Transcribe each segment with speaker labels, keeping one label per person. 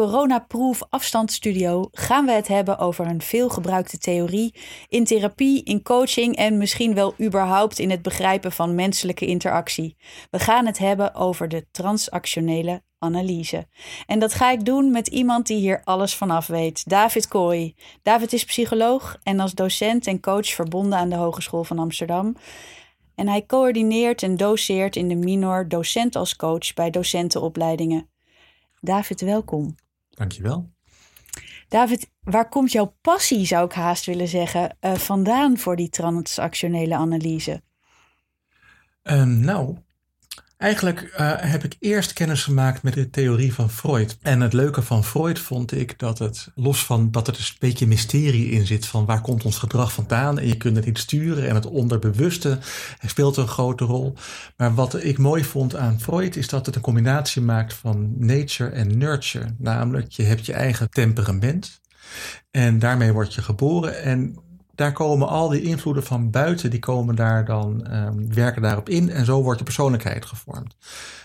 Speaker 1: coronaproof afstandsstudio gaan we het hebben over een veelgebruikte theorie in therapie, in coaching en misschien wel überhaupt in het begrijpen van menselijke interactie. We gaan het hebben over de transactionele analyse. En dat ga ik doen met iemand die hier alles vanaf weet, David Kooi. David is psycholoog en als docent en coach verbonden aan de Hogeschool van Amsterdam. En hij coördineert en doseert in de minor docent als coach bij docentenopleidingen. David, welkom.
Speaker 2: Dankjewel.
Speaker 1: David, waar komt jouw passie, zou ik haast willen zeggen, uh, vandaan voor die transactionele analyse?
Speaker 2: Um, nou, Eigenlijk uh, heb ik eerst kennis gemaakt met de theorie van Freud. En het leuke van Freud vond ik dat het, los van dat er dus een beetje mysterie in zit van waar komt ons gedrag vandaan en je kunt het niet sturen en het onderbewuste speelt een grote rol. Maar wat ik mooi vond aan Freud is dat het een combinatie maakt van nature en nurture. Namelijk, je hebt je eigen temperament en daarmee word je geboren en daar komen al die invloeden van buiten, die komen daar dan, um, werken daarop in en zo wordt de persoonlijkheid gevormd.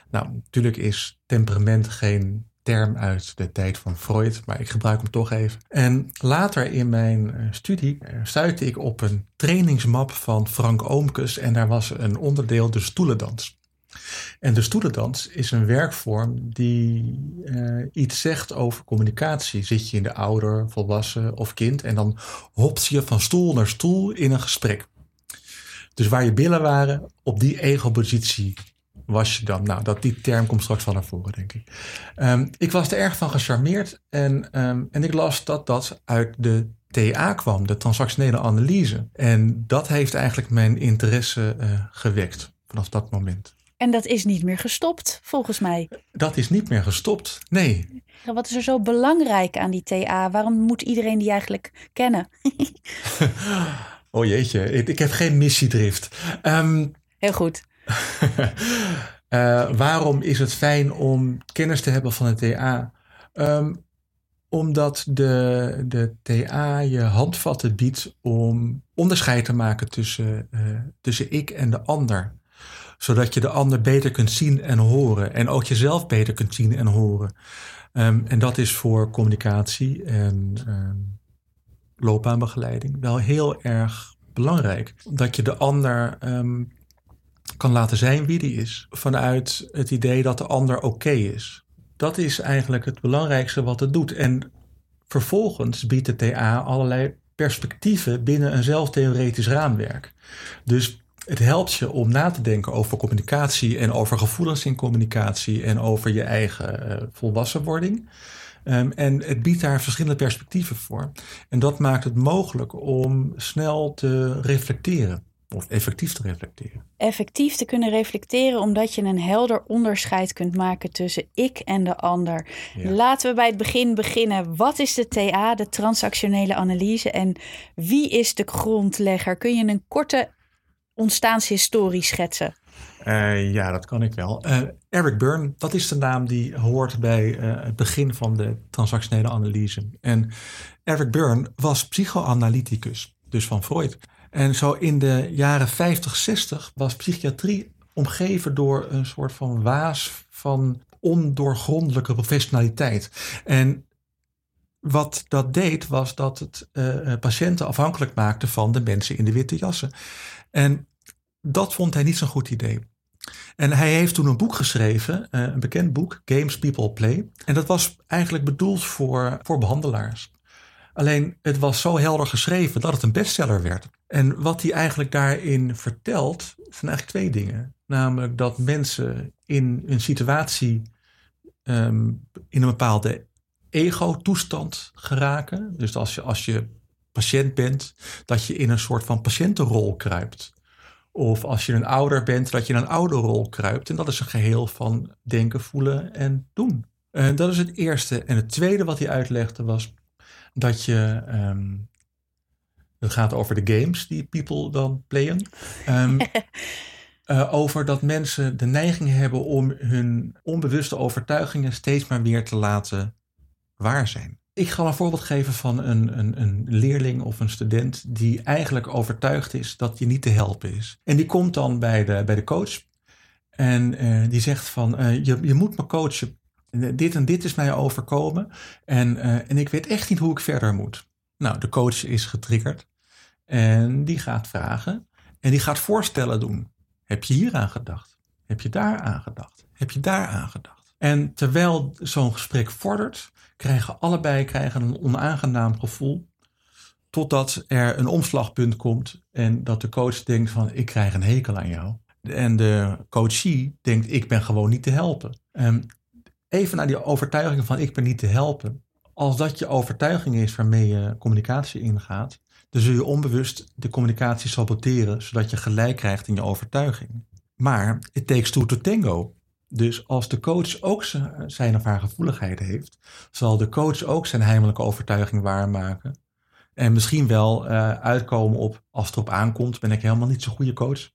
Speaker 2: Nou, natuurlijk is temperament geen term uit de tijd van Freud, maar ik gebruik hem toch even. En later in mijn eh, studie uh, stuitte ik op een trainingsmap van Frank Oomkes en daar was een onderdeel de stoelendans. En de stoelendans is een werkvorm die uh, iets zegt over communicatie. Zit je in de ouder, volwassen of kind en dan hopt je van stoel naar stoel in een gesprek. Dus waar je billen waren, op die ego-positie was je dan. Nou, dat, die term komt straks van naar voren, denk ik. Um, ik was er erg van gecharmeerd en, um, en ik las dat dat uit de TA kwam, de transactionele analyse. En dat heeft eigenlijk mijn interesse uh, gewekt vanaf dat moment.
Speaker 1: En dat is niet meer gestopt, volgens mij.
Speaker 2: Dat is niet meer gestopt, nee.
Speaker 1: Wat is er zo belangrijk aan die TA? Waarom moet iedereen die eigenlijk kennen?
Speaker 2: oh jeetje, ik, ik, heb geen missiedrift. Um,
Speaker 1: Heel goed.
Speaker 2: uh, waarom is het fijn om kennis te hebben van de TA? Um, omdat de, de TA je handvatten biedt om onderscheid te maken tussen, uh, tussen ik en de ander zodat je de ander beter kunt zien en horen. En ook jezelf beter kunt zien en horen. Um, en dat is voor communicatie en um, loopbaanbegeleiding wel heel erg belangrijk. Dat je de ander um, kan laten zijn wie die is. Vanuit het idee dat de ander oké is. Dat is eigenlijk het belangrijkste wat het doet. En vervolgens biedt de TA allerlei perspectieven binnen een zelftheoretisch raamwerk. Dus het helpt je om na te denken over communicatie en over gevoelens in communicatie en over je eigen uh, volwassenwording. Um, en het biedt daar verschillende perspectieven voor. En dat maakt het mogelijk om snel te reflecteren. Of effectief te reflecteren.
Speaker 1: Effectief te kunnen reflecteren, omdat je een helder onderscheid kunt maken tussen ik en de ander. Ja. Laten we bij het begin beginnen. Wat is de TA, de transactionele analyse? En wie is de grondlegger? Kun je een korte ontstaanshistorie schetsen?
Speaker 2: Uh, ja, dat kan ik wel. Uh, Eric Byrne, dat is de naam die hoort bij uh, het begin van de transactionele analyse. En Eric Byrne was psychoanalyticus, dus van Freud. En zo in de jaren 50, 60 was psychiatrie omgeven door een soort van waas van ondoorgrondelijke professionaliteit. En wat dat deed, was dat het patiënten afhankelijk maakte van de mensen in de witte jassen. En dat vond hij niet zo'n goed idee. En hij heeft toen een boek geschreven, eh, een bekend boek, Games People Play. En dat was eigenlijk bedoeld voor, voor behandelaars. Alleen het was zo helder geschreven dat het een bestseller werd. En wat hij eigenlijk daarin vertelt, zijn eigenlijk twee dingen. Namelijk dat mensen in een situatie um, in een bepaalde ego-toestand geraken. Dus als je, als je patiënt bent, dat je in een soort van patiëntenrol kruipt. Of als je een ouder bent, dat je in een ouderrol kruipt. En dat is een geheel van denken, voelen en doen. En dat is het eerste. En het tweede wat hij uitlegde was dat je um, Het gaat over de games die people dan playen. Um, uh, over dat mensen de neiging hebben om hun onbewuste overtuigingen steeds maar weer te laten waar zijn. Ik ga een voorbeeld geven van een, een, een leerling of een student die eigenlijk overtuigd is dat je niet te helpen is. En die komt dan bij de, bij de coach en uh, die zegt van uh, je, je moet me coachen. Dit en dit is mij overkomen en, en ik weet echt niet hoe ik verder moet. Nou, de coach is getriggerd en die gaat vragen en die gaat voorstellen doen. Heb je hier aan gedacht? Heb je daar aan gedacht? Heb je daar aan gedacht? En terwijl zo'n gesprek vordert, krijgen allebei krijgen een onaangenaam gevoel. Totdat er een omslagpunt komt en dat de coach denkt van ik krijg een hekel aan jou. En de coachie denkt ik ben gewoon niet te helpen. Um, even naar die overtuiging van ik ben niet te helpen. Als dat je overtuiging is waarmee je communicatie ingaat, dan zul je onbewust de communicatie saboteren, zodat je gelijk krijgt in je overtuiging. Maar it takes two to tango. Dus als de coach ook zijn of haar gevoeligheden heeft, zal de coach ook zijn heimelijke overtuiging waarmaken. En misschien wel uh, uitkomen op, als het erop aankomt, ben ik helemaal niet zo'n goede coach.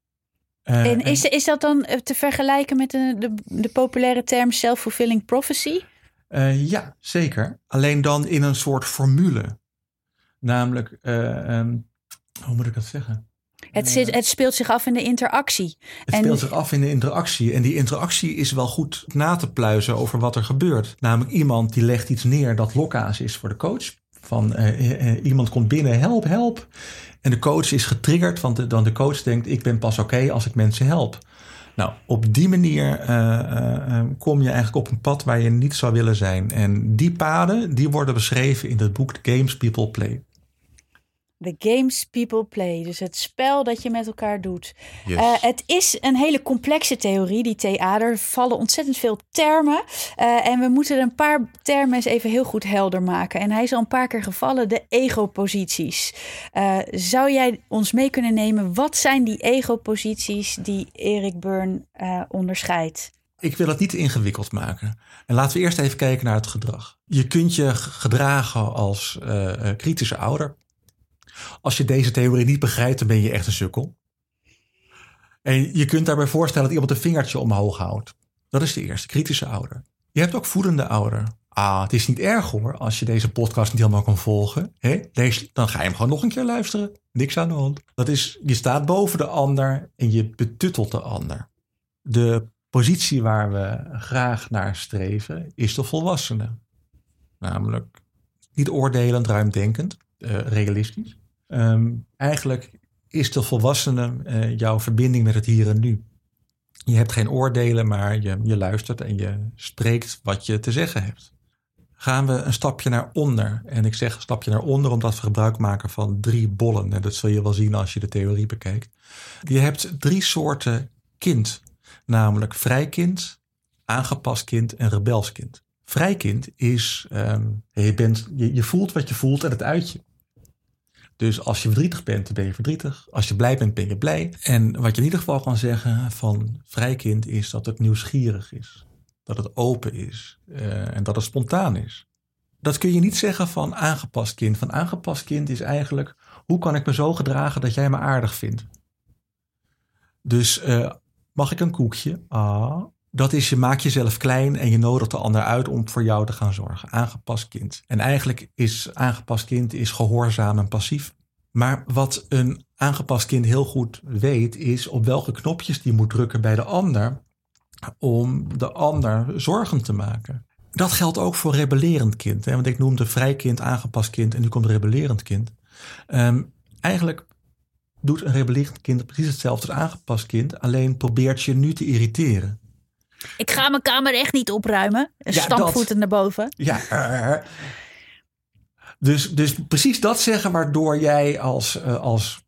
Speaker 1: Uh, en is, is dat dan eh, te vergelijken met de, de, de populaire term self-fulfilling prophecy?
Speaker 2: Uh, ja, zeker. Alleen dan in een soort formule. Namelijk, um, hoe moet ik dat zeggen?
Speaker 1: Het, zit, het, speelt zich af in de interactie.
Speaker 2: Het speelt zich af in de interactie. En die interactie is wel goed na te pluizen over wat er gebeurt. Namelijk iemand die legt iets neer dat lokaas is voor de coach. Van uh, uh, iemand komt binnen, help, help. En de coach is getriggerd, want de, dan de coach denkt: ik ben pas oké als ik mensen help. Nou, op die manier uh, kom je eigenlijk op een pad waar je niet zou willen zijn. En die paden, die worden beschreven in het boek The Games People Play.
Speaker 1: The games people play. Dus het spel dat je met elkaar doet. Uh, het is een hele complexe theorie, die TA. Er vallen ontzettend veel termen. Uh, en we moeten een paar termen eens even heel goed helder maken. En hij is al een paar keer gevallen, de ego-posities. Uh, zou jij ons mee kunnen nemen? Wat zijn die ego-posities die Erik Burn onderscheidt?
Speaker 2: Ik wil het niet ingewikkeld maken. En laten we eerst even kijken naar het gedrag. Je kunt je gedragen als kritische ouder als je deze theorie niet begrijpt, dan ben je echt een sukkel. En je kunt daarbij voorstellen dat iemand een vingertje omhoog houdt. Dat is de eerste, kritische ouder. Je hebt ook voedende ouder. Ah, het is niet erg hoor, als je deze podcast niet helemaal kan volgen. Hè? Lees, dan ga je hem gewoon nog een keer luisteren. Niks aan de hand. Dat is, je staat boven de ander en je betuttelt de ander. De positie waar we graag naar streven is de volwassene. Namelijk niet oordelend, ruimdenkend, uh, realistisch. Um, eigenlijk is de volwassene uh, jouw verbinding met het hier en nu. Je hebt geen oordelen, maar je, je luistert en je spreekt wat je te zeggen hebt. Gaan we een stapje naar onder. En ik zeg een stapje naar onder omdat we gebruik maken van drie bollen. En dat zul je wel zien als je de theorie bekijkt. Je hebt drie soorten kind. Namelijk vrijkind, aangepast kind en rebelskind. Vrijkind is, um, je, bent, je, je voelt wat je voelt en het uit je. Dus als je verdrietig bent, ben je verdrietig. Als je blij bent, ben je blij. En wat je in ieder geval kan zeggen van vrijkind is dat het nieuwsgierig is. Dat het open is uh, en dat het spontaan is. Dat kun je niet zeggen van aangepast kind. Van aangepast kind is eigenlijk hoe kan ik me zo gedragen dat jij me aardig vindt. Dus uh, mag ik een koekje? Ah, dat is je maakt jezelf klein en je nodigt de ander uit om voor jou te gaan zorgen. Aangepast kind. En eigenlijk is aangepast kind is gehoorzaam en passief. Maar wat een aangepast kind heel goed weet, is op welke knopjes die moet drukken bij de ander om de ander zorgen te maken. Dat geldt ook voor rebellerend kind. Hè? Want ik noemde vrij kind, aangepast kind en nu komt rebellerend kind. Um, eigenlijk doet een rebellerend kind precies hetzelfde als aangepast kind, alleen probeert je nu te irriteren.
Speaker 1: Ik ga mijn kamer echt niet opruimen. Ja, Stampvoeten naar boven.
Speaker 2: Ja. Uh, dus, dus precies dat zeggen waardoor jij als, uh, als,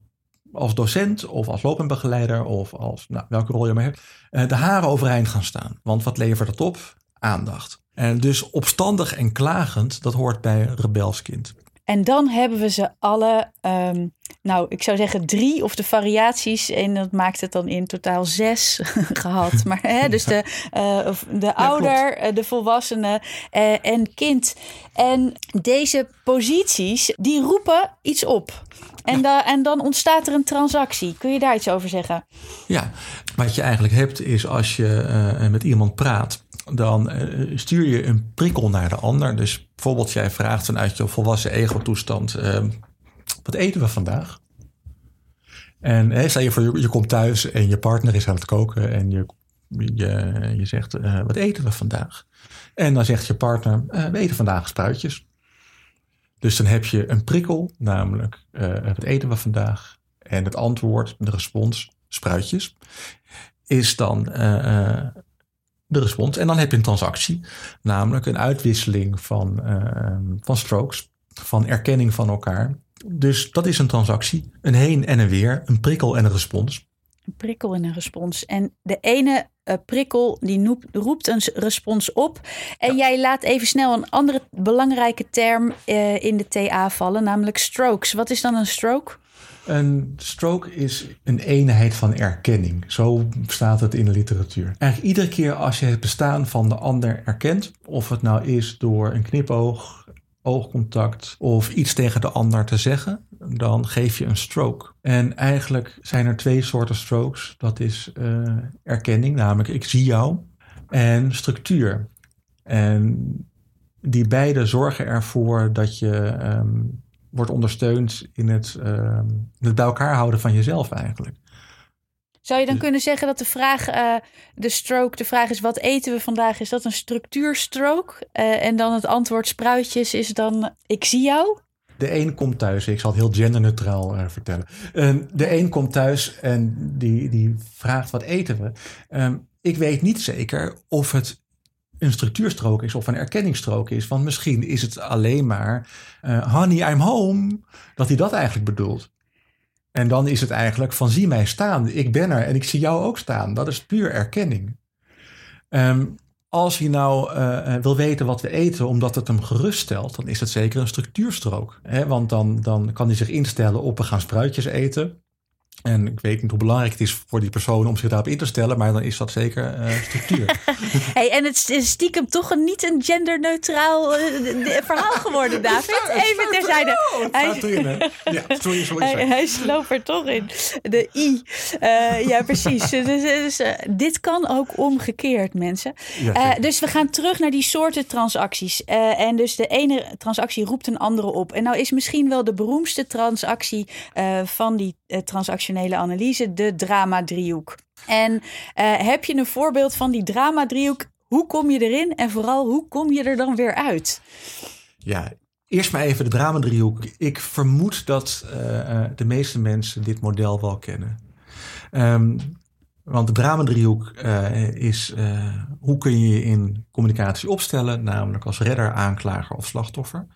Speaker 2: als docent of als loopbaanbegeleider of als nou, welke rol je maar hebt, uh, de haren overeind gaan staan. Want wat levert dat op? Aandacht. En dus opstandig en klagend, dat hoort bij rebelskind.
Speaker 1: En dan hebben we ze alle, um, nou, ik zou zeggen drie of de variaties. En dat maakt het dan in totaal zes gehad. Maar hè, dus de, uh, de ouder, ja, de volwassene uh, en kind. En deze posities, die roepen iets op. En, da en dan ontstaat er een transactie. Kun je daar iets over zeggen?
Speaker 2: Ja, wat je eigenlijk hebt is als je uh, met iemand praat, dan uh, stuur je een prikkel naar de ander. Dus bijvoorbeeld jij vraagt vanuit je volwassen ego-toestand, uh, wat eten we vandaag? En hey, stel je voor, je, komt thuis en je partner is aan het koken en je, je, je zegt, wat eten we vandaag? En dan zegt je partner, we eten vandaag spruitjes. Dus dan heb je een prikkel, namelijk wat eten we vandaag? En het antwoord, de respons, spruitjes, is dan de respons. En dan heb je een transactie, namelijk een uitwisseling van, uh, van strokes, van erkenning van elkaar. Dus dat is een transactie, een heen en een weer, een prikkel en een respons.
Speaker 1: Een prikkel en een respons. En de ene uh, prikkel die noept, roept een respons op. En jij laat even snel een andere belangrijke term uh, in de TA vallen, namelijk strokes. Wat is dan een stroke?
Speaker 2: Een stroke is een eenheid van erkenning. Zo staat het in de literatuur. Eigenlijk iedere keer als je het bestaan van de ander erkent, of het nou is door een knipoog, oogcontact of iets tegen de ander te zeggen, dan geef je een stroke. En eigenlijk zijn er twee soorten strokes. Dat is uh, erkenning, namelijk ik zie jou, en structuur. En die beide zorgen ervoor dat je um, wordt ondersteund in het, um, het bij elkaar houden van jezelf eigenlijk.
Speaker 1: Zou je dan kunnen zeggen dat de vraag, uh, de stroke, de vraag is wat eten we vandaag? Is dat een structuurstrook? Uh, en dan het antwoord spruitjes is dan ik zie jou?
Speaker 2: De een komt thuis, ik zal het heel genderneutraal uh, vertellen. de een komt thuis en die, die vraagt wat eten we? Um, ik weet niet zeker of het een structuurstrook is of een erkenningsstrook is. Want misschien is het alleen maar honey, I'm home. Dat hij dat eigenlijk bedoelt. En dan is het eigenlijk van zie mij staan, ik ben er en ik zie jou ook staan. Dat is puur erkenning. Um, als hij nou uh, wil weten wat we eten omdat het hem geruststelt, dan is het zeker een structuurstrook. Hè? Want dan, dan kan hij zich instellen op we gaan spruitjes eten. En ik weet niet hoe belangrijk het is voor die persoon om zich daarop in te stellen, maar dan is dat zeker uh, structuur.
Speaker 1: hey, en het is stiekem toch een, niet een genderneutraal uh, verhaal geworden, David. Even terzijde.
Speaker 2: Hij, ja, sorry, sorry,
Speaker 1: hij, hij sloopt er toch in. De I. Uh, ja, precies. dus, dus dit kan ook omgekeerd, mensen. Ja, dus we gaan terug naar die soorten transacties. en dus de ene transactie roept een andere op. En nou is misschien wel de beroemdste transactie van die transactie analyse, de drama-driehoek. En uh, heb je een voorbeeld van die drama-driehoek? Hoe kom je erin en vooral hoe kom je er dan weer uit?
Speaker 2: Ja, eerst maar even de drama-driehoek. Ik vermoed dat uh, de meeste mensen dit model wel kennen. Um, want de drama-driehoek is hoe kun je je in communicatie opstellen, namelijk als redder, aanklager of slachtoffer.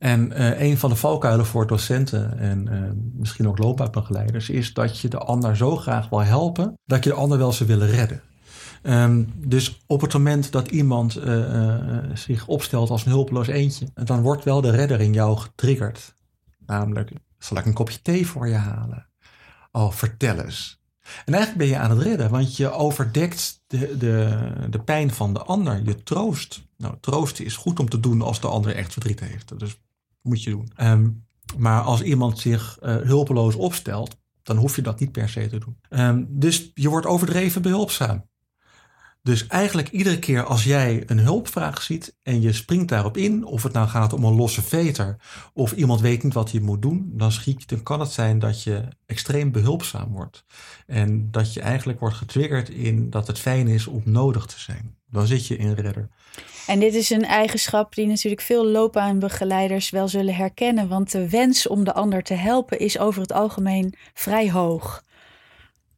Speaker 2: En uh, een van de valkuilen voor docenten en uh, misschien ook loopbaanbegeleiders is dat je de ander zo graag wil helpen dat je de ander wel zou willen redden. Um, dus op het moment dat iemand uh, zich opstelt als een hulpeloos eentje, dan wordt wel de redder in jou getriggerd. Namelijk, zal ik een kopje thee voor je halen? Oh, vertel eens. En eigenlijk ben je aan het redden, want je overdekt de, de, de pijn van de ander. Je troost. Nou, troosten is goed om te doen als de ander echt verdriet heeft. Dus moet je doen. Um, maar als iemand zich uh, hulpeloos opstelt, dan hoef je dat niet per se te doen. Um, dus je wordt overdreven behulpzaam. Dus eigenlijk iedere keer als jij een hulpvraag ziet en je springt daarop in, of het nou gaat om een losse veter of iemand weet niet wat je moet doen, dan, schiet, dan kan het zijn dat je extreem behulpzaam wordt. En dat je eigenlijk wordt getriggerd in dat het fijn is om nodig te zijn. Dan zit je in redder.
Speaker 1: En dit is een eigenschap die natuurlijk veel loopbaanbegeleiders wel zullen herkennen. Want de wens om de ander te helpen is over het algemeen vrij hoog.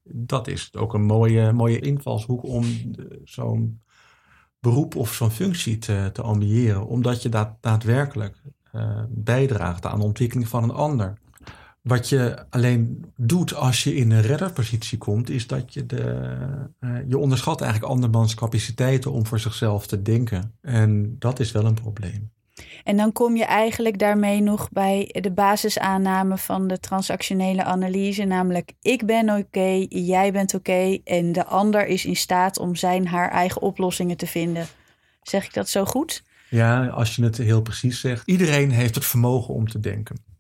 Speaker 2: Dat is ook een mooie, mooie invalshoek om zo'n beroep of zo'n functie te, te ambiëren. Omdat je daad, daadwerkelijk uh, bijdraagt aan de ontwikkeling van een ander. Wat je alleen doet als je in een redderpositie komt, is dat je de, uh, je onderschat eigenlijk andermans capaciteiten om voor zichzelf te denken. En dat is wel een probleem.
Speaker 1: En dan kom je eigenlijk daarmee nog bij de basisaanname van de transactionele analyse, namelijk ik ben oké, okay, jij bent oké okay, en de ander is in staat om zijn haar eigen oplossingen te vinden. Zeg ik dat zo goed?
Speaker 2: Ja, als je het heel precies zegt. Iedereen heeft het vermogen om te denken.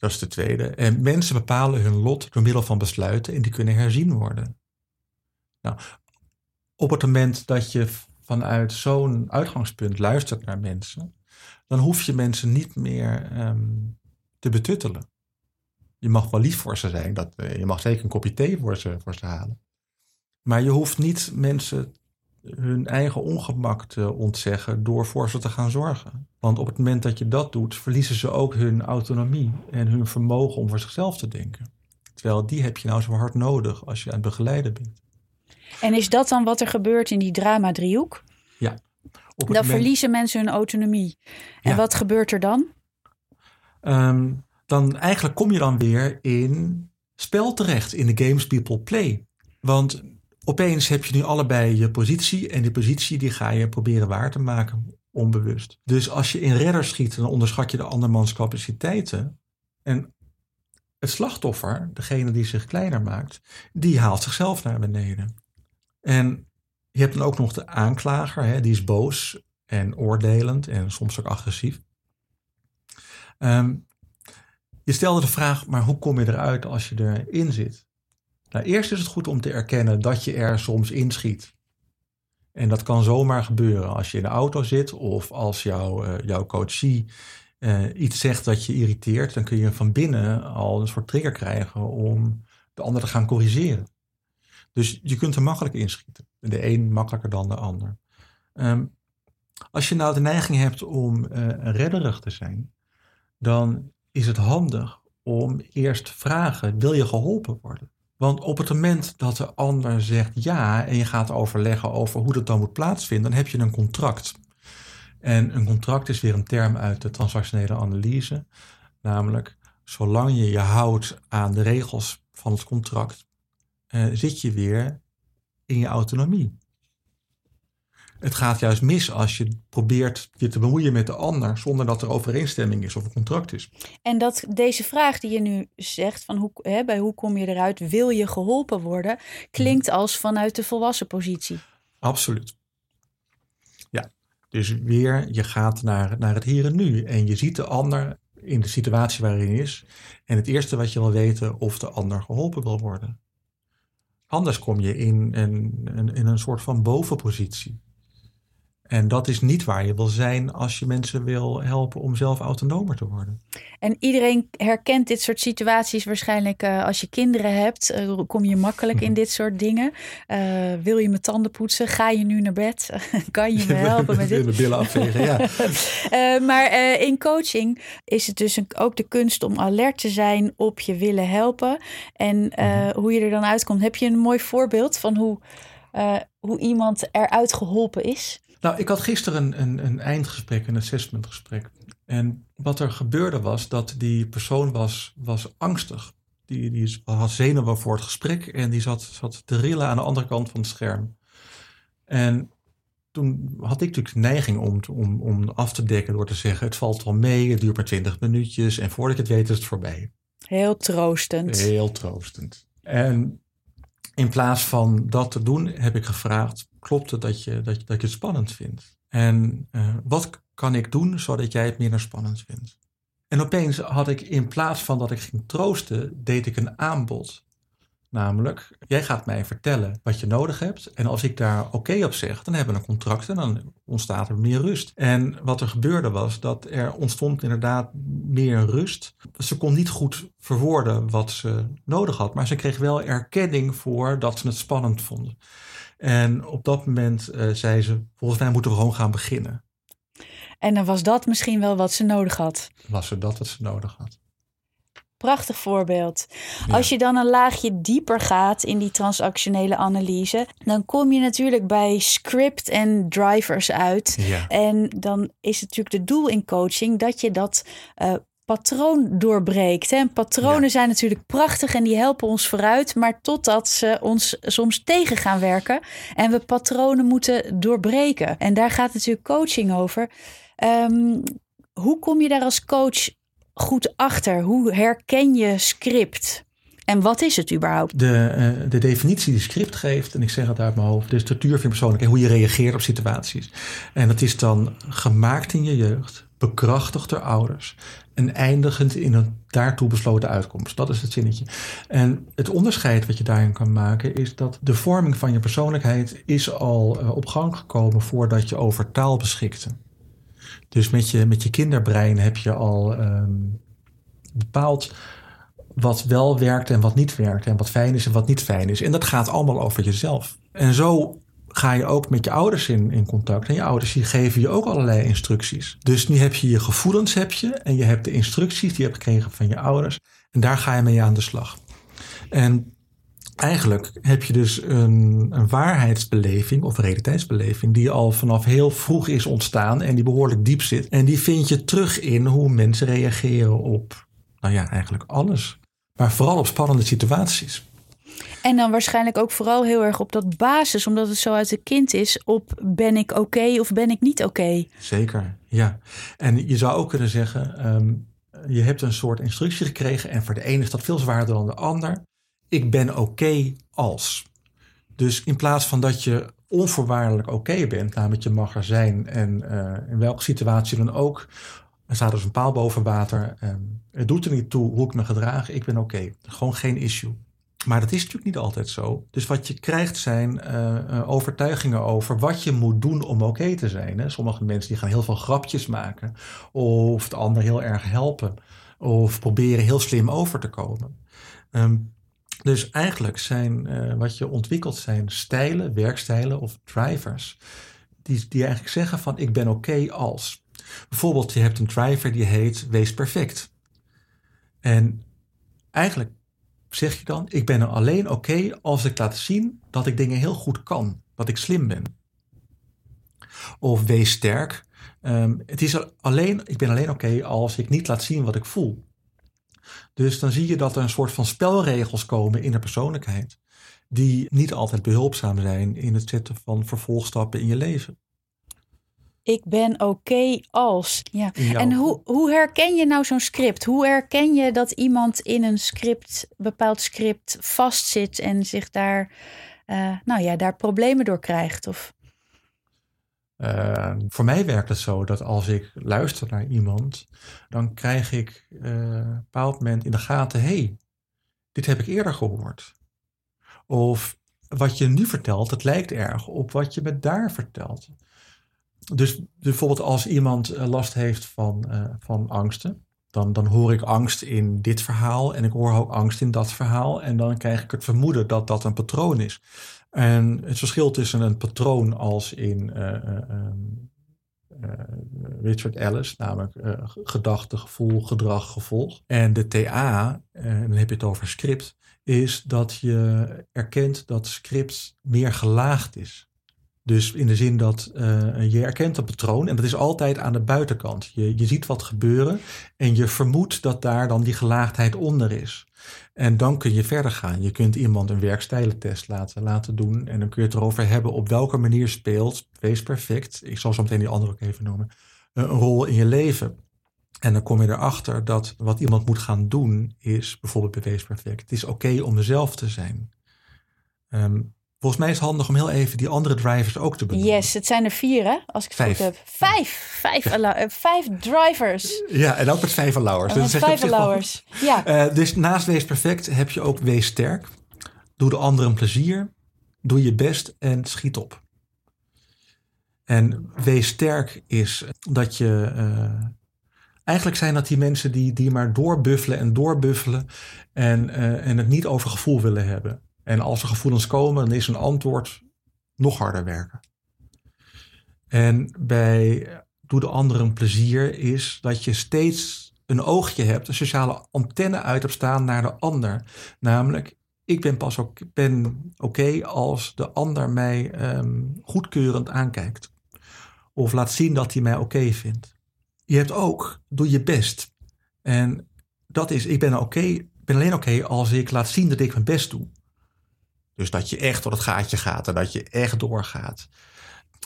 Speaker 2: Dat is de tweede. En mensen bepalen hun lot door middel van besluiten en die kunnen herzien worden. Nou, op het moment dat je vanuit zo'n uitgangspunt luistert naar mensen, dan hoef je mensen niet meer ehm, te betuttelen. Je mag wel lief voor ze zijn, dat, eh, je mag zeker een kopje thee voor ze, voor ze halen. Maar je hoeft niet mensen hun eigen ongemak te ontzeggen door voor ze te gaan zorgen. Want op het moment dat je dat doet, verliezen ze ook hun autonomie en hun vermogen om voor zichzelf te denken. Terwijl die heb je nou zo hard nodig als je aan het begeleiden bent.
Speaker 1: En is dat dan wat er gebeurt in die drama-driehoek?
Speaker 2: Ja.
Speaker 1: Dan moment... verliezen mensen hun autonomie. En wat gebeurt er dan?
Speaker 2: Ehm, dan eigenlijk kom je dan weer in spel terecht, in de games people play. Want opeens heb je nu allebei je positie en die positie die ga je proberen waar te maken, onbewust. Dus als je in redder schiet, dan onderschat je de andermans capaciteiten. En het slachtoffer, degene die zich kleiner maakt, die haalt zichzelf naar beneden. En je hebt dan ook nog de aanklager, hè, die is boos en oordelend en soms ook agressief. Ehm, je stelde de vraag, maar hoe kom je eruit als je erin zit? Nou, eerst is het goed om te erkennen dat je er soms inschiet. En dat kan zomaar gebeuren als je in de auto zit of als jouw, uh, jouw coachie uh, iets zegt dat je irriteert, dan kun je van binnen al een soort trigger krijgen om de ander te gaan corrigeren. Dus je kunt er makkelijk inschieten. De een makkelijker dan de ander. Um, als je nou de neiging hebt om uh, redderig te zijn, dan is het handig om eerst te vragen: wil je geholpen worden? Want op het moment dat de ander zegt ja en je gaat overleggen over hoe dat dan moet plaatsvinden, dan heb je een contract. En een contract is weer een term uit de transactionele analyse. Namelijk, zolang je je houdt aan de regels van het contract, uh, zit je weer in je autonomie. Het gaat juist mis als je probeert je te bemoeien met de ander zonder dat er overeenstemming is of een contract is.
Speaker 1: En dat deze vraag die je nu zegt, van hoe, hè, bij hoe kom je eruit, wil je geholpen worden, klinkt mhm. als vanuit de volwassen positie.
Speaker 2: Absoluut. Ja, dus weer, je gaat naar, naar het hier en nu en je ziet de ander in de situatie waarin hij is. En het eerste wat je wil weten of de ander geholpen wil worden. Anders kom je in, in, in een soort van bovenpositie. En dat is niet waar je wil zijn als je mensen wil helpen om zelf autonomer te worden.
Speaker 1: En iedereen herkent dit soort situaties waarschijnlijk uh, als je kinderen hebt. Uh, kom je makkelijk in mhm. dit soort dingen. Uh, wil je mijn tanden poetsen? Ga je nu naar bed? kan je me helpen met dit?
Speaker 2: De billen afvegen, ja.
Speaker 1: maar in coaching is het dus ook de kunst om alert te zijn op je willen helpen. En mhm. hoe je er dan uitkomt. Heb je een mooi voorbeeld van hoe, hoe iemand eruit geholpen is?
Speaker 2: Nou, ik had gisteren een, een, een eindgesprek, een assessmentgesprek. En wat er gebeurde was dat die persoon was, was angstig. Die, die had zenuwen voor het gesprek en die zat, zat te rillen aan de andere kant van het scherm. En toen had ik natuurlijk de neiging om, om, om af te dekken door te zeggen: Het valt wel mee, het duurt maar twintig minuutjes en voordat je het weet is het voorbij.
Speaker 1: Heel troostend.
Speaker 2: Heel troostend. En in plaats van dat te doen, heb ik gevraagd: klopt het dat je, dat, dat je het spannend vindt? En uh, wat kan ik doen zodat jij het minder spannend vindt? En opeens had ik in plaats van dat ik ging troosten, deed ik een aanbod. Namelijk, jij gaat mij vertellen wat je nodig hebt. En als ik daar oké op zeg, dan hebben we een contract en dan ontstaat er meer rust. En wat er gebeurde was dat er ontstond inderdaad meer rust. Ze kon niet goed verwoorden wat ze nodig had, maar ze kreeg wel erkenning voor dat ze het spannend vonden. En op dat moment uh, zei ze: Volgens mij moeten we gewoon gaan beginnen.
Speaker 1: En dan was dat misschien wel wat ze nodig had.
Speaker 2: Was ze dat wat ze nodig had.
Speaker 1: Prachtig voorbeeld. Als je dan een laagje dieper gaat in die transactionele analyse, dan kom je natuurlijk bij script en drivers uit. Ja. En dan is het natuurlijk de doel in coaching dat je dat uh, patroon doorbreekt. En patronen zijn natuurlijk prachtig en die helpen ons vooruit, maar totdat ze ons soms tegen gaan werken en we patronen moeten doorbreken. En daar gaat natuurlijk coaching over. Um, hoe kom je daar als coach goed achter? Hoe herken je script? En wat is het überhaupt?
Speaker 2: De, uh, de definitie die script geeft, en ik zeg het uit mijn hoofd, de structuur van je persoonlijkheid, hoe je reageert op situaties. En dat is dan gemaakt in je jeugd, bekrachtigd door ouders en eindigend in een daartoe besloten uitkomst. Dat is het zinnetje. En het onderscheid wat je daarin kan maken is dat de vorming van je persoonlijkheid is al uh, op gang gekomen voordat je over taal beschikte. Dus met je, met je kinderbrein heb je al um, bepaald wat wel werkt en wat niet werkt. En wat fijn is en wat niet fijn is. En dat gaat allemaal over jezelf. En zo ga je ook met je ouders in, in contact. En je ouders die geven je ook allerlei instructies. Dus nu heb je je gevoelens heb je, en je hebt de instructies die je hebt gekregen van je ouders. En daar ga je mee aan de slag. En eigenlijk heb je dus een, een waarheidsbeleving of realiteitsbeleving die al vanaf heel vroeg is ontstaan en die behoorlijk diep zit. En die vind je terug in hoe mensen reageren op, nou ja, eigenlijk alles. Maar vooral op spannende situaties.
Speaker 1: En dan waarschijnlijk ook vooral heel erg op dat basis, omdat het zo uit de kind is, op ben ik oké of ben ik niet oké.
Speaker 2: Zeker, ja. En je zou ook kunnen zeggen, um, je hebt een soort instructie gekregen en voor de ene is dat veel zwaarder dan de ander. Ik ben oké als. Dus in plaats van dat je onvoorwaardelijk oké bent, namelijk je mag er zijn en uh, in welke situatie dan ook, er staat dus een paal boven water. Um, het doet er niet toe hoe ik me gedraag, ik ben oké. Gewoon geen issue. Maar dat is natuurlijk niet altijd zo. Dus wat je krijgt zijn uh, overtuigingen over wat je moet doen om oké te zijn. Hè? Sommige mensen die gaan heel veel grapjes maken. Of de ander heel erg helpen. Of proberen heel slim over te komen. Um, dus eigenlijk zijn uh, wat je ontwikkelt zijn stijlen, werkstijlen of drivers. Die, die eigenlijk zeggen van ik ben oké als. Bijvoorbeeld je hebt een driver die heet wees perfect. En eigenlijk zeg je dan, ik ben alleen oké als ik laat zien dat ik dingen heel goed kan, dat ik slim ben. Of wees sterk. Um, het is alleen, ik ben alleen oké als ik niet laat zien wat ik voel. Dus dan zie je dat er een soort van spelregels komen in de persoonlijkheid, die niet altijd behulpzaam zijn in het zetten van vervolgstappen in je leven.
Speaker 1: Ik ben oké als. Ja. En hoe, hoe herken je nou zo'n script? Hoe herken je dat iemand in een script, bepaald script, vastzit en zich daar, uh, nou ja, daar problemen door krijgt? Of...
Speaker 2: Uh, voor mij werkt het zo dat als ik luister naar iemand, dan krijg ik uh, een bepaald moment in de gaten: hey, dit heb ik eerder gehoord. Of wat je nu vertelt, het lijkt erg op wat je me daar vertelt. Dus bijvoorbeeld als iemand eh, last heeft van, uh, van angsten, dan, dan hoor ik angst in dit verhaal en ik hoor ook angst in dat verhaal. En dan krijg ik het vermoeden dat dat een patroon is. En het verschil tussen een patroon als in uh, uh, Richard Ellis, namelijk gedachte, gevoel, gedrag, gevolg. En de TA, dan heb je het over script, is dat je erkent dat script meer gelaagd is. Dus in de zin dat uh, je erkent een patroon en dat is altijd aan de buitenkant. Je, je ziet wat gebeuren en je vermoedt dat daar dan die gelaagdheid onder is. En dan kun je verder gaan. Je kunt iemand een werkstijlentest laten, laten doen en dan kun je het erover hebben op welke manier speelt, wees perfect, ik zal zo meteen die andere ook even noemen, een rol in je leven. En dan kom je erachter dat wat iemand moet gaan doen is bijvoorbeeld bij Perfect. Het is oké om mezelf te zijn. Um, Volgens mij is het handig om heel even die andere drivers ook te benoemen.
Speaker 1: Yes, het zijn er vier hè, als ik het
Speaker 2: vijf.
Speaker 1: goed heb. Vijf, vijf, uh, vijf drivers.
Speaker 2: Ja, en ook met vijf allowers.
Speaker 1: Dus met vijf allowers, ja.
Speaker 2: Uh, dus naast Wees Perfect heb je ook Wees Sterk. Doe de ander een plezier. Doe je best en schiet op. En Wees Sterk is dat je... Uh, eigenlijk zijn dat die mensen die, die maar doorbuffelen en doorbuffelen... en, en het niet over gevoel willen hebben. En als er gevoelens komen, dan is een antwoord nog harder werken. En bij Doe de ander een plezier is dat je steeds een oogje hebt, een sociale antenne uit hebt staan naar de ander. Namelijk, ik ben pas ben oké als de ander mij um, goedkeurend aankijkt. Of laat zien dat hij mij oké vindt. Je hebt ook, doe je best. En dat is, ik ben oké, ben alleen oké als ik laat zien dat ik mijn best doe. Dus dat je echt tot het gaatje gaat en dat je echt doorgaat.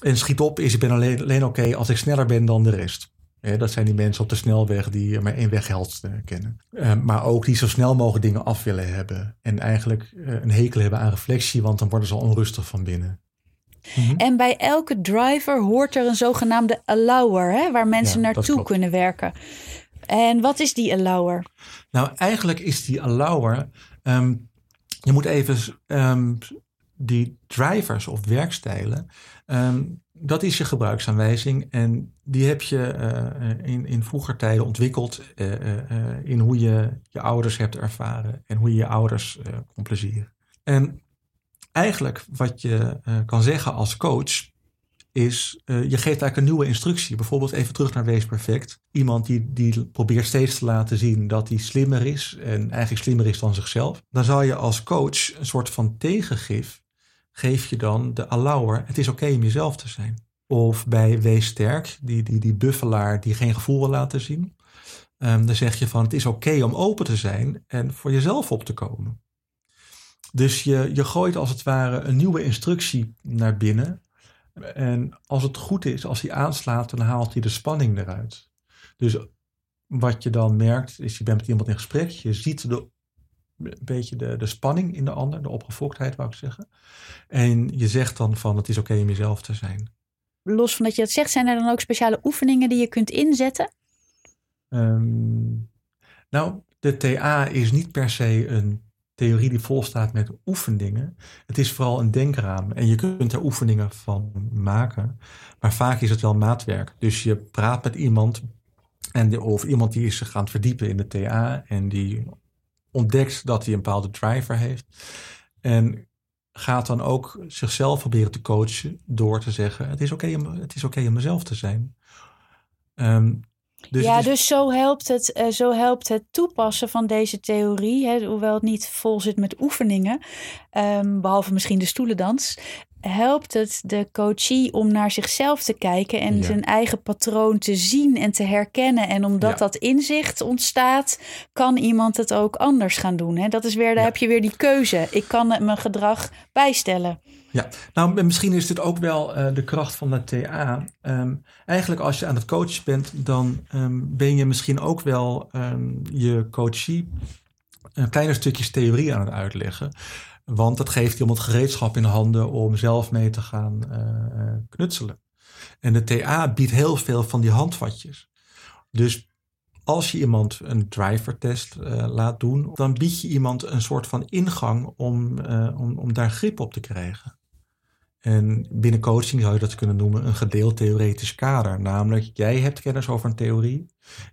Speaker 2: En schiet op is, ik ben alleen, alleen oké als ik sneller ben dan de rest. dat zijn die mensen op de snelweg die maar één wegheld uh, kennen. Uh, maar ook die zo snel mogelijk dingen af willen hebben. En eigenlijk uh, een hekel hebben aan reflectie, want dan worden ze al onrustig van binnen.
Speaker 1: Mm -hmm. En bij elke driver hoort er een zogenaamde allower, hè, waar mensen ja, naartoe kunnen werken. En wat is die allower?
Speaker 2: Nou, eigenlijk is die allower. ehm, je moet even ehm, die drivers of werkstijlen. ehm, dat is je gebruiksaanwijzing. En die heb je eh, in, in vroeger tijden ontwikkeld. eh, eh, in hoe je je ouders hebt ervaren. En hoe je je ouders kon plezieren. En eigenlijk wat je kan zeggen als coach. Is, eh, je geeft eigenlijk een nieuwe instructie. Bijvoorbeeld even terug naar Wees Perfect. Iemand die, die probeert steeds te laten zien dat hij slimmer is. En eigenlijk slimmer is dan zichzelf. Dan zal je als coach een soort van tegengif. Geef je dan de allower. Het is oké om jezelf te zijn. Of bij Wees Sterk. Die, die, die buffelaar die geen gevoel wil laten zien. Ehm, dan zeg je van het is oké om open te zijn. En voor jezelf op te komen. Dus je, je gooit als het ware een nieuwe instructie naar binnen. En als het goed is, als hij aanslaat, dan haalt hij de spanning eruit. Dus wat je dan merkt, is je bent met iemand in gesprek. Je ziet de, een beetje de, de spanning in de ander, de opgefoktheid wou ik zeggen. En je zegt dan van het is oké om jezelf te zijn.
Speaker 1: Los van dat je dat zegt, zijn er dan ook speciale oefeningen die je kunt inzetten?
Speaker 2: Ehm, nou, de TA is niet per se een theorie die volstaat met oefeningen. Het is vooral een denkraam en je kunt er oefeningen van maken. Maar vaak is het wel maatwerk. Dus je praat met iemand en of iemand die is gaan verdiepen in de TA en die ontdekt dat hij een bepaalde driver heeft. En gaat dan ook zichzelf proberen te coachen door te zeggen: Het is oké om, het is oké om mezelf te zijn. Ehm, dus
Speaker 1: ja,
Speaker 2: is-
Speaker 1: dus zo helpt, het, eh, zo helpt het toepassen van deze theorie, hè, hoewel het niet vol zit met oefeningen, ehm, behalve misschien de stoelendans, helpt het de coachie om naar zichzelf te kijken en
Speaker 2: Ja.
Speaker 1: zijn eigen patroon te zien en te herkennen. En omdat
Speaker 2: Ja.
Speaker 1: dat inzicht ontstaat, kan iemand het ook anders gaan doen. Hè? Dat is weer, daar
Speaker 2: Ja.
Speaker 1: heb je weer die keuze. Ik kan mijn gedrag bijstellen.
Speaker 2: Ja, nou en misschien is dit ook wel eh, de kracht van de TA. Ehm, eigenlijk als je aan het coachen bent, dan ehm, ben je misschien ook wel ehm, je coachie een kleine stukjes theorie aan het uitleggen. Want dat geeft iemand gereedschap in handen om zelf mee te gaan eh, eh, knutselen. En de TA biedt heel veel van die handvatjes. Dus als je iemand een drivertest eh laat doen, dan bied je iemand een soort van ingang om, om, om daar grip op te krijgen. En binnen coaching zou je dat kunnen noemen een gedeeld theoretisch kader. Namelijk, jij hebt kennis over een theorie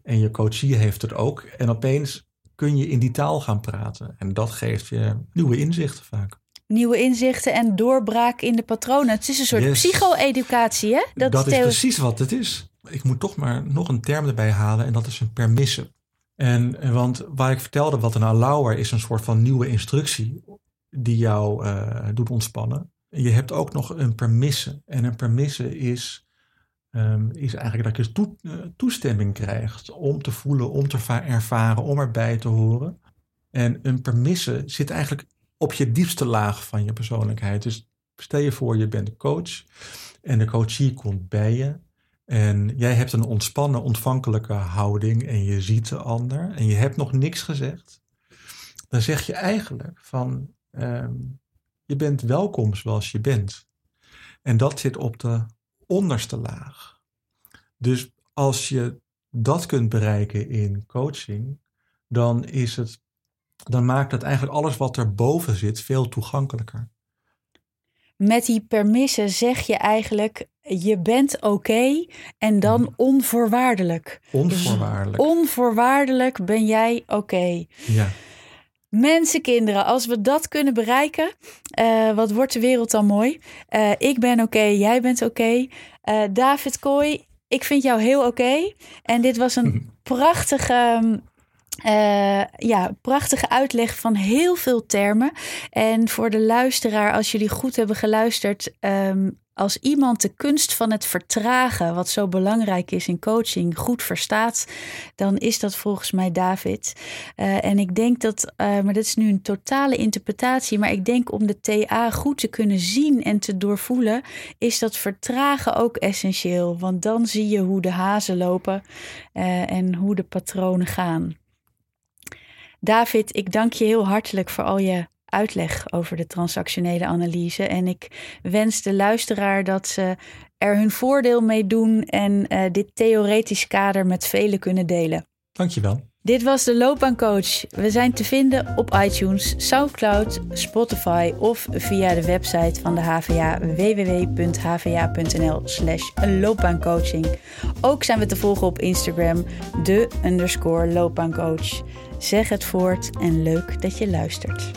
Speaker 2: en je coachie heeft het ook. En opeens kun je in die taal gaan praten. En dat geeft je nieuwe inzichten vaak.
Speaker 1: Nieuwe inzichten en doorbraak in de patronen. Het is een soort
Speaker 2: Yes.
Speaker 1: psycho-educatie, hè?
Speaker 2: Dat, is
Speaker 1: theo-
Speaker 2: precies wat het is. Ik moet toch maar nog een term erbij halen en dat is een permissen. En, en want waar ik vertelde wat een allower is een soort van nieuwe instructie die jou eh, doet ontspannen. Je hebt ook nog een permissen. En een permissen is, ehm, is eigenlijk dat je eh, toestemming krijgt om te voelen, om te va- ervaren, om erbij te horen. En een permissen zit eigenlijk op je diepste laag van je persoonlijkheid. Dus stel je voor, je bent coach en de coachie komt bij je. En jij hebt een ontspannen, ontvankelijke houding en je ziet de ander en je hebt nog niks gezegd. Dan zeg je eigenlijk van, ehm, je bent welkom zoals je bent. En dat zit op de onderste laag. Dus als je dat kunt bereiken in coaching, dan is het, dan maakt het eigenlijk alles wat erboven zit veel toegankelijker.
Speaker 1: Met die permissen zeg je eigenlijk, je bent oké en dan onvoorwaardelijk.
Speaker 2: Onvoorwaardelijk.
Speaker 1: Onvoorwaardelijk ben jij oké.
Speaker 2: Ja.
Speaker 1: Mensen, kinderen, als we dat kunnen bereiken, eh, wat wordt de wereld dan mooi? Eh, ik ben oké, jij bent oké. Eh, David Kooi, ik vind jou heel oké. En dit was een prachtige, eh, ja, prachtige uitleg van heel veel termen. En voor de luisteraar, als jullie goed hebben geluisterd, ehm, als iemand de kunst van het vertragen, wat zo belangrijk is in coaching, goed verstaat, dan is dat volgens mij David. Eh, en ik denk dat, eh, maar dat is nu een totale interpretatie, maar ik denk om de TA goed te kunnen zien en te doorvoelen, is dat vertragen ook essentieel. Want dan zie je hoe de hazen lopen en hoe de patronen gaan. David, ik dank je heel hartelijk voor al je uitleg over de transactionele analyse. En ik wens de luisteraar dat ze er hun voordeel mee doen en eh, dit theoretisch kader met velen kunnen delen.
Speaker 2: Dankjewel.
Speaker 1: Dit was de Loopbaancoach. We zijn te vinden op iTunes, Soundcloud, Spotify of via de website van de HVA www.hva.nl slash loopbaancoaching. Ook zijn we te volgen op Instagram, de underscore loopbaancoach. Zeg het voort en leuk dat je luistert.